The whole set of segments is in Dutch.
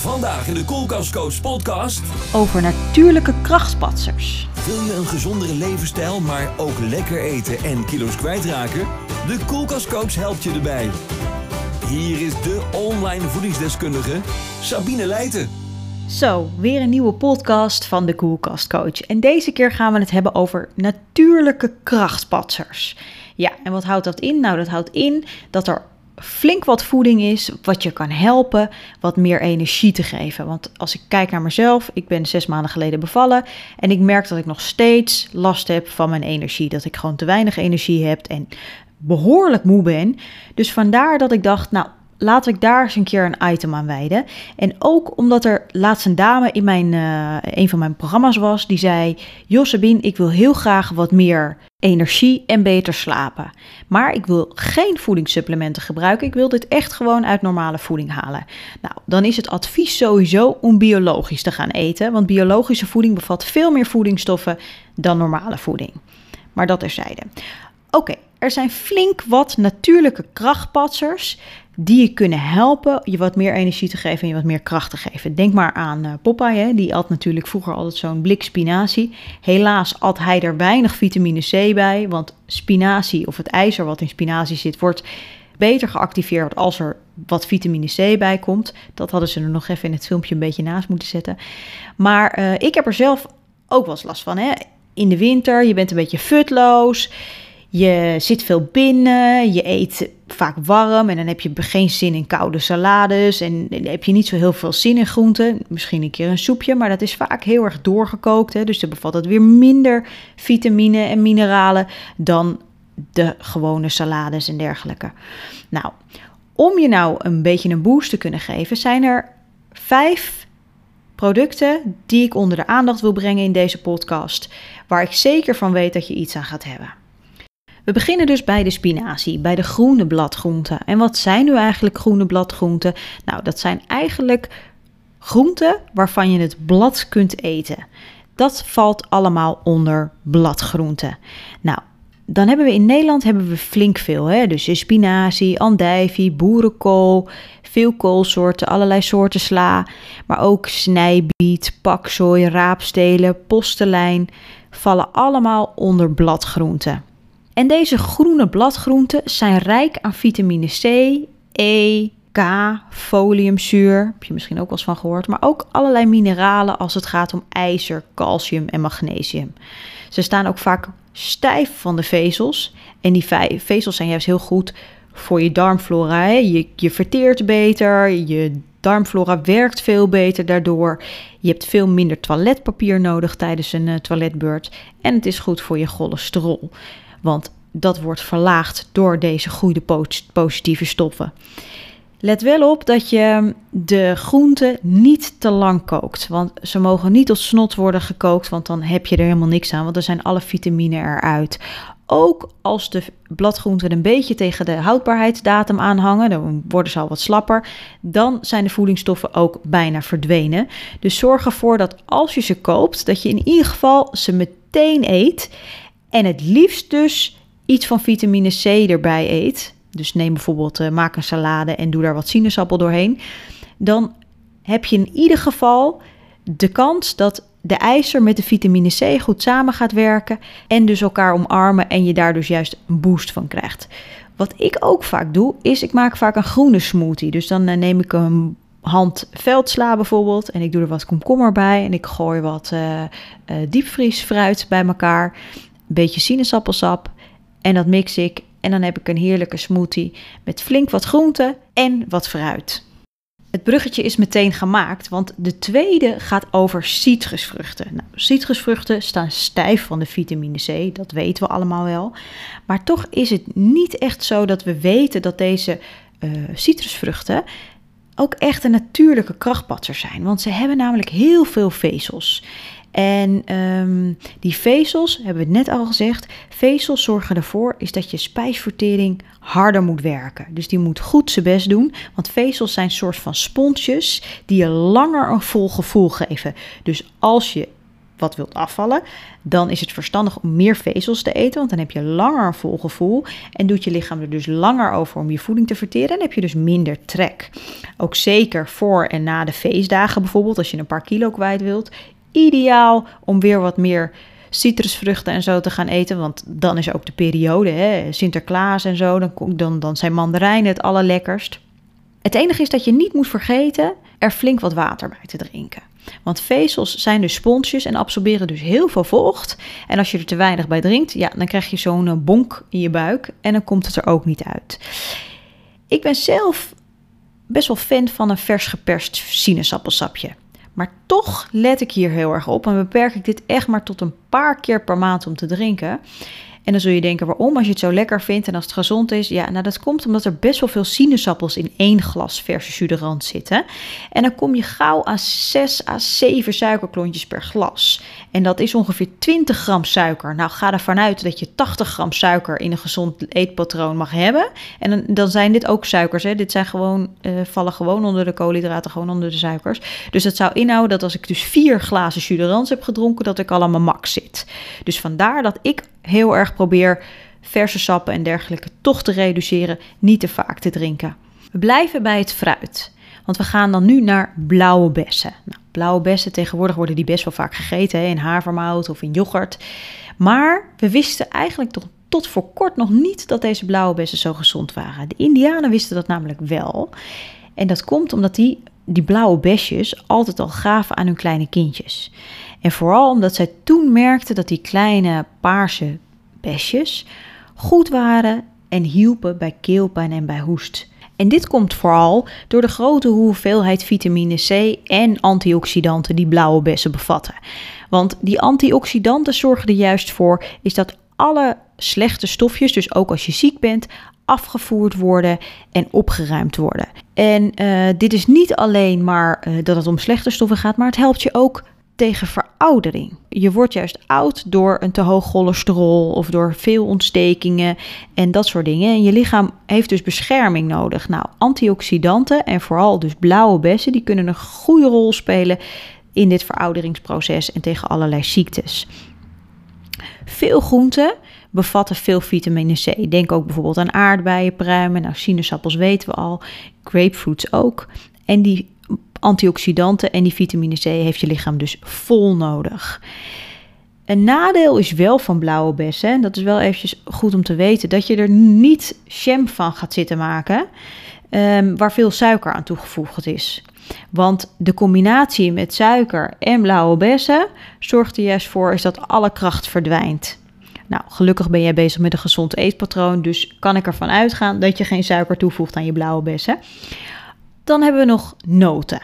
Vandaag in de Koelkastcoach podcast. over natuurlijke krachtspatsers. Wil je een gezondere levensstijl, maar ook lekker eten en kilo's kwijtraken? De Koelkastcoach helpt je erbij. Hier is de online voedingsdeskundige Sabine Leijten. Zo, weer een nieuwe podcast van de Koelkast Coach. En deze keer gaan we het hebben over natuurlijke krachtspatsers. Ja, en wat houdt dat in? Nou, dat houdt in dat er flink wat voeding is wat je kan helpen wat meer energie te geven. Want als ik kijk naar mezelf, ik ben zes maanden geleden bevallen en ik merk dat ik nog steeds last heb van mijn energie. Dat ik gewoon te weinig energie heb en behoorlijk moe ben. Dus vandaar dat ik dacht, nou, laat ik daar eens een keer een item aan wijden. En ook omdat er laatst een dame in mijn, eh, een van mijn programma's was, die zei: Sabine, ik wil heel graag wat meer energie en beter slapen. Maar ik wil geen voedingssupplementen gebruiken. Ik wil dit echt gewoon uit normale voeding halen. Nou, dan is het advies sowieso om biologisch te gaan eten. Want biologische voeding bevat veel meer voedingsstoffen dan normale voeding. Maar dat terzijde. Oké, er zijn flink wat natuurlijke krachtpatsers die je kunnen helpen je wat meer energie te geven en je wat meer kracht te geven. Denk maar aan uh, Popeye, hè? die at natuurlijk vroeger altijd zo'n blik spinazie. Helaas at hij er weinig vitamine C bij, want spinazie of het ijzer wat in spinazie zit wordt beter geactiveerd als er wat vitamine C bij komt. Dat hadden ze er nog even in het filmpje een beetje naast moeten zetten. Maar uh, ik heb er zelf ook wel eens last van. Hè? In de winter, je bent een beetje futloos. Je zit veel binnen, je eet vaak warm en dan heb je geen zin in koude salades en heb je niet zo heel veel zin in groenten. Misschien een keer een soepje, maar dat is vaak heel erg doorgekookt. Hè? Dus dan bevat het weer minder vitamine en mineralen dan de gewone salades en dergelijke. Nou, om je nou een beetje een boost te kunnen geven, zijn er vijf producten die ik onder de aandacht wil brengen in deze podcast, waar ik zeker van weet dat je iets aan gaat hebben. We beginnen dus bij de spinazie, bij de groene bladgroenten. En wat zijn nu eigenlijk groene bladgroenten? Nou, dat zijn eigenlijk groenten waarvan je het blad kunt eten. Dat valt allemaal onder bladgroenten. Nou, dan hebben we in Nederland hebben we flink veel. Hè? Dus spinazie, andijvie, boerenkool, veel koolsoorten, allerlei soorten sla. Maar ook snijbiet, pakzooi, raapstelen, postelijn vallen allemaal onder bladgroenten. En deze groene bladgroenten zijn rijk aan vitamine C, E, K, foliumzuur, heb je misschien ook wel eens van gehoord, maar ook allerlei mineralen als het gaat om ijzer, calcium en magnesium. Ze staan ook vaak stijf van de vezels en die vezels zijn juist heel goed voor je darmflora. Je, je verteert beter, je darmflora werkt veel beter daardoor. Je hebt veel minder toiletpapier nodig tijdens een uh, toiletbeurt en het is goed voor je cholesterol. Want dat wordt verlaagd door deze goede positieve stoffen. Let wel op dat je de groenten niet te lang kookt. Want ze mogen niet tot snot worden gekookt, want dan heb je er helemaal niks aan. Want dan zijn alle vitamine eruit. Ook als de bladgroenten een beetje tegen de houdbaarheidsdatum aanhangen, dan worden ze al wat slapper, dan zijn de voedingsstoffen ook bijna verdwenen. Dus zorg ervoor dat als je ze koopt, dat je in ieder geval ze meteen eet. En het liefst dus iets van vitamine C erbij eet. Dus neem bijvoorbeeld, uh, maak een salade en doe daar wat sinaasappel doorheen. Dan heb je in ieder geval de kans dat de ijzer met de vitamine C goed samen gaat werken. En dus elkaar omarmen en je daar dus juist een boost van krijgt. Wat ik ook vaak doe, is ik maak vaak een groene smoothie. Dus dan uh, neem ik een hand veldsla bijvoorbeeld. En ik doe er wat komkommer bij. En ik gooi wat uh, uh, diepvriesfruit bij elkaar beetje sinaasappelsap en dat mix ik. En dan heb ik een heerlijke smoothie met flink wat groenten en wat fruit. Het bruggetje is meteen gemaakt, want de tweede gaat over citrusvruchten. Nou, citrusvruchten staan stijf van de vitamine C, dat weten we allemaal wel. Maar toch is het niet echt zo dat we weten dat deze uh, citrusvruchten ook echt een natuurlijke krachtpatsers zijn. Want ze hebben namelijk heel veel vezels. En um, die vezels, hebben we net al gezegd, vezels zorgen ervoor is dat je spijsvertering harder moet werken. Dus die moet goed zijn best doen, want vezels zijn een soort van sponsjes die je langer een vol gevoel geven. Dus als je wat wilt afvallen, dan is het verstandig om meer vezels te eten, want dan heb je langer een vol gevoel en doet je lichaam er dus langer over om je voeding te verteren en heb je dus minder trek. Ook zeker voor en na de feestdagen bijvoorbeeld, als je een paar kilo kwijt wilt, ideaal om weer wat meer citrusvruchten en zo te gaan eten. Want dan is ook de periode, hè, Sinterklaas en zo. Dan, dan, dan zijn mandarijnen het allerlekkerst. Het enige is dat je niet moet vergeten er flink wat water bij te drinken. Want vezels zijn dus sponsjes en absorberen dus heel veel vocht. En als je er te weinig bij drinkt, ja, dan krijg je zo'n eh, bonk in je buik en dan komt het er ook niet uit. Ik ben zelf best wel fan van een vers geperst sinaasappelsapje. Maar toch let ik hier heel erg op en beperk ik dit echt maar tot een paar keer per maand om te drinken. En dan zul je denken, waarom? Als je het zo lekker vindt en als het gezond is. Ja, nou dat komt omdat er best wel veel sinaasappels in één glas verse jus zitten. En dan kom je gauw aan 6 à 7 suikerklontjes per glas. En dat is ongeveer 20 gram suiker. Nou, ga ervan uit dat je 80 gram suiker in een gezond eetpatroon mag hebben. En dan, zijn dit ook suikers. Hè? Dit zijn gewoon, uh, vallen gewoon onder de koolhydraten, gewoon onder de suikers. Dus dat zou inhouden dat als ik dus vier glazen jus heb gedronken, dat ik al aan mijn max zit. Dus vandaar dat ik heel probeer verse sappen en dergelijke toch te reduceren, niet te vaak te drinken. We blijven bij het fruit. Want we gaan dan nu naar blauwe bessen. Nou, blauwe bessen, tegenwoordig worden die best wel vaak gegeten hè, in havermout of in yoghurt. Maar we wisten eigenlijk tot, tot voor kort nog niet dat deze blauwe bessen zo gezond waren. De Indianen wisten dat namelijk wel. En dat komt omdat die, die blauwe besjes altijd al gaven aan hun kleine kindjes. En vooral omdat zij toen merkten dat die kleine paarse besjes goed waren en hielpen bij keelpijn en bij hoest. En dit komt vooral door de grote hoeveelheid vitamine C en antioxidanten die blauwe bessen bevatten. Want die antioxidanten zorgen er juist voor is dat alle slechte stofjes, dus ook als je ziek bent, afgevoerd worden en opgeruimd worden. En uh, dit is niet alleen maar uh, dat het om slechte stoffen gaat, maar het helpt je ook tegen veroudering. Je wordt juist oud door een te hoog cholesterol of door veel ontstekingen en dat soort dingen. En je lichaam heeft dus bescherming nodig. Nou, antioxidanten en vooral dus blauwe bessen, die kunnen een goede rol spelen in dit verouderingsproces en tegen allerlei ziektes. Veel groenten bevatten veel vitamine C. Denk ook bijvoorbeeld aan aardbeien, pruimen, nou sinaasappels weten we al, grapefruits ook. En die antioxidanten en die vitamine C heeft je lichaam dus vol nodig. Een nadeel is wel van blauwe bessen, en dat is wel eventjes goed om te weten, dat je er niet jam van gaat zitten maken, um, waar veel suiker aan toegevoegd is. Want de combinatie met suiker en blauwe bessen zorgt er juist voor is dat alle kracht verdwijnt. Nou, gelukkig ben jij bezig met een gezond eetpatroon, dus kan ik ervan uitgaan dat je geen suiker toevoegt aan je blauwe bessen. Dan hebben we nog noten.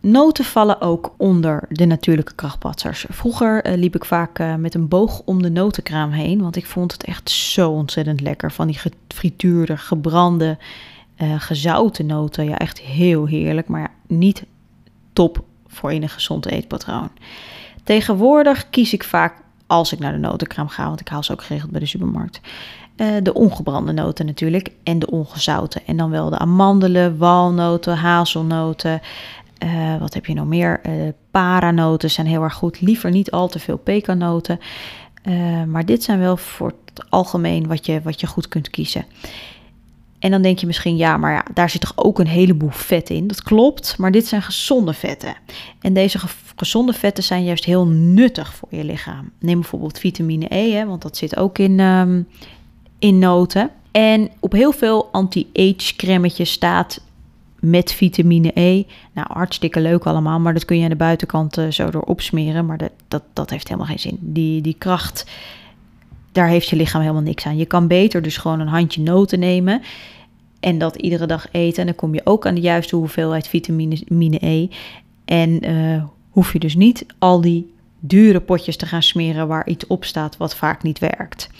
Noten vallen ook onder de natuurlijke krachtpatsers. Vroeger uh, liep ik vaak uh, met een boog om de notenkraam heen, want ik vond het echt zo ontzettend lekker. Van die gefrituurde, gebrande, uh, gezouten noten. Ja, echt heel heerlijk, maar niet top voor in een gezond eetpatroon. Tegenwoordig kies ik vaak, als ik naar de notenkraam ga, want ik haal ze ook geregeld bij de supermarkt, de ongebrande noten natuurlijk en de ongezouten. En dan wel de amandelen, walnoten, hazelnoten. Uh, wat heb je nog meer? Uh, paranoten zijn heel erg goed. Liever niet al te veel pekanoten. maar dit zijn wel voor het algemeen wat je, wat je goed kunt kiezen. En dan denk je misschien, ja, maar ja, daar zit toch ook een heleboel vet in. Dat klopt, maar dit zijn gezonde vetten. En deze gezonde vetten zijn juist heel nuttig voor je lichaam. Neem bijvoorbeeld vitamine E, hè, want dat zit ook in, um, in noten. En op heel veel anti-age cremmetjes staat met vitamine E. Nou, hartstikke leuk allemaal, maar dat kun je aan de buitenkant uh, zo door opsmeren. Maar dat, dat, dat heeft helemaal geen zin. Die, die kracht, daar heeft je lichaam helemaal niks aan. Je kan beter dus gewoon een handje noten nemen en dat iedere dag eten. En dan kom je ook aan de juiste hoeveelheid vitamine E. En uh, hoef je dus niet al die dure potjes te gaan smeren waar iets op staat wat vaak niet werkt.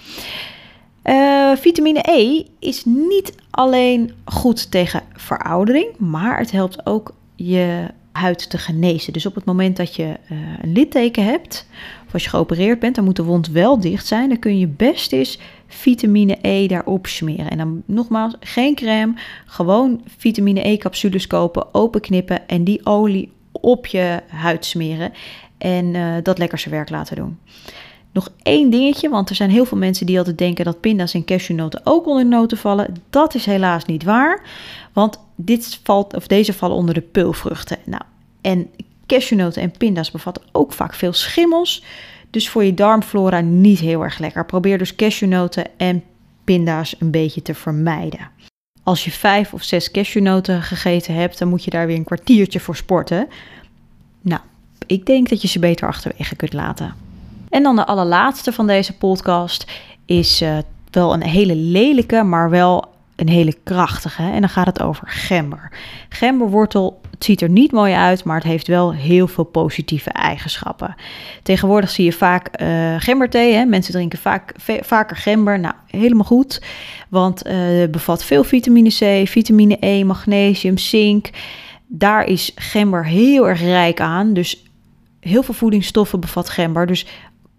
Uh, vitamine E is niet alleen goed tegen veroudering, maar het helpt ook je huid te genezen. Dus op het moment dat je uh, een litteken hebt, of als je geopereerd bent, dan moet de wond wel dicht zijn. Dan kun je best eens vitamine E daarop smeren. En dan nogmaals, geen crème, gewoon vitamine E capsules kopen, openknippen en die olie op je huid smeren. en uh, dat lekker zijn werk laten doen. Nog één dingetje, want er zijn heel veel mensen die altijd denken dat pinda's en cashewnoten ook onder noten vallen. Dat is helaas niet waar, want dit valt, of deze vallen onder de peulvruchten. Nou, en cashewnoten en pinda's bevatten ook vaak veel schimmels, dus voor je darmflora niet heel erg lekker. Probeer dus cashewnoten en pinda's een beetje te vermijden. Als je vijf of zes cashewnoten gegeten hebt, dan moet je daar weer een kwartiertje voor sporten. Nou, ik denk dat je ze beter achterwege kunt laten. En dan de allerlaatste van deze podcast is uh, wel een hele lelijke, maar wel een hele krachtige. En dan gaat het over gember. Gemberwortel, het ziet er niet mooi uit, maar het heeft wel heel veel positieve eigenschappen. Tegenwoordig zie je vaak uh, gemberthee. Hè? Mensen drinken vaak, vaker gember. Nou, helemaal goed. Want het bevat veel vitamine C, vitamine E, magnesium, zink. Daar is gember heel erg rijk aan. Dus heel veel voedingsstoffen bevat gember. Dus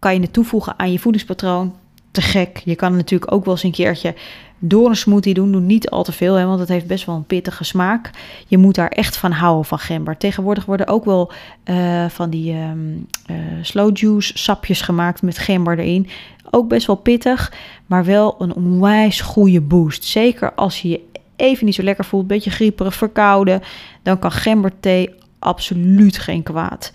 kan je het toevoegen aan je voedingspatroon. Te gek. Je kan natuurlijk ook wel eens een keertje door een smoothie doen. Doe niet al te veel, hè, want het heeft best wel een pittige smaak. Je moet daar echt van houden van gember. Tegenwoordig worden ook wel uh, van die um, slow juice sapjes gemaakt met gember erin. Ook best wel pittig, maar wel een onwijs goede boost. Zeker als je je even niet zo lekker voelt, een beetje grieperig, verkouden, dan kan gemberthee absoluut geen kwaad.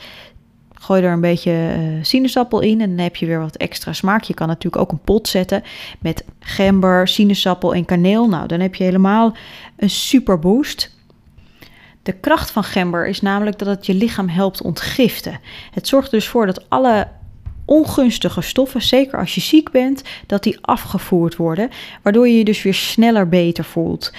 Gooi er een beetje uh, sinaasappel in en dan heb je weer wat extra smaak. Je kan natuurlijk ook een pot zetten met gember, sinaasappel en kaneel. Nou, dan heb je helemaal een super boost. De kracht van gember is namelijk dat het je lichaam helpt ontgiften. Het zorgt dus voor dat alle ongunstige stoffen, zeker als je ziek bent, dat die afgevoerd worden, waardoor je je dus weer sneller beter voelt.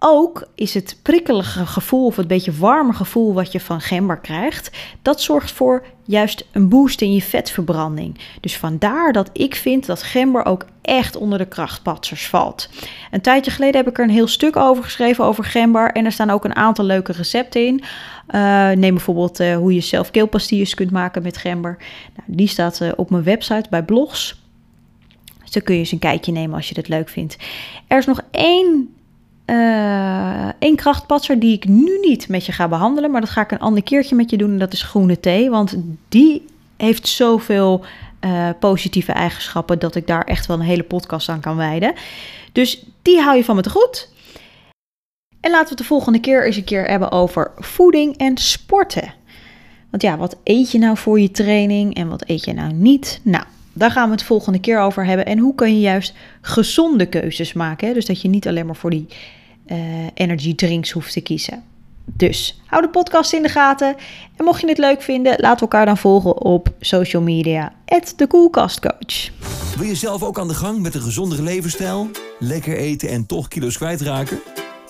Ook is het prikkelige gevoel of het beetje warme gevoel wat je van gember krijgt, dat zorgt voor juist een boost in je vetverbranding. Dus vandaar dat ik vind dat gember ook echt onder de krachtpatsers valt. Een tijdje geleden heb ik er een heel stuk over geschreven over gember en er staan ook een aantal leuke recepten in. Uh, neem bijvoorbeeld uh, hoe je zelf keelpastilles kunt maken met gember. Nou, die staat uh, op mijn website bij blogs. Dus dan kun je eens een kijkje nemen als je het leuk vindt. Er is nog één uh, één krachtpatser die ik nu niet met je ga behandelen, maar dat ga ik een ander keertje met je doen. En dat is groene thee, want die heeft zoveel uh, positieve eigenschappen dat ik daar echt wel een hele podcast aan kan wijden. Dus die hou je van me te goed. En laten we het de volgende keer eens een keer hebben over voeding en sporten. Want ja, wat eet je nou voor je training en wat eet je nou niet? Nou, daar gaan we het volgende keer over hebben. En hoe kun je juist gezonde keuzes maken? Dus dat je niet alleen maar voor die uh, energy drinks hoeft te kiezen. Dus hou de podcast in de gaten. En mocht je het leuk vinden, laat elkaar dan volgen op social media. de Koelkastcoach. Wil je zelf ook aan de gang met een gezondere levensstijl? Lekker eten en toch kilo's kwijtraken?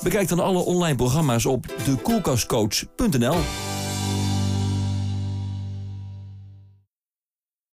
Bekijk dan alle online programma's op dekoelkastcoach.nl.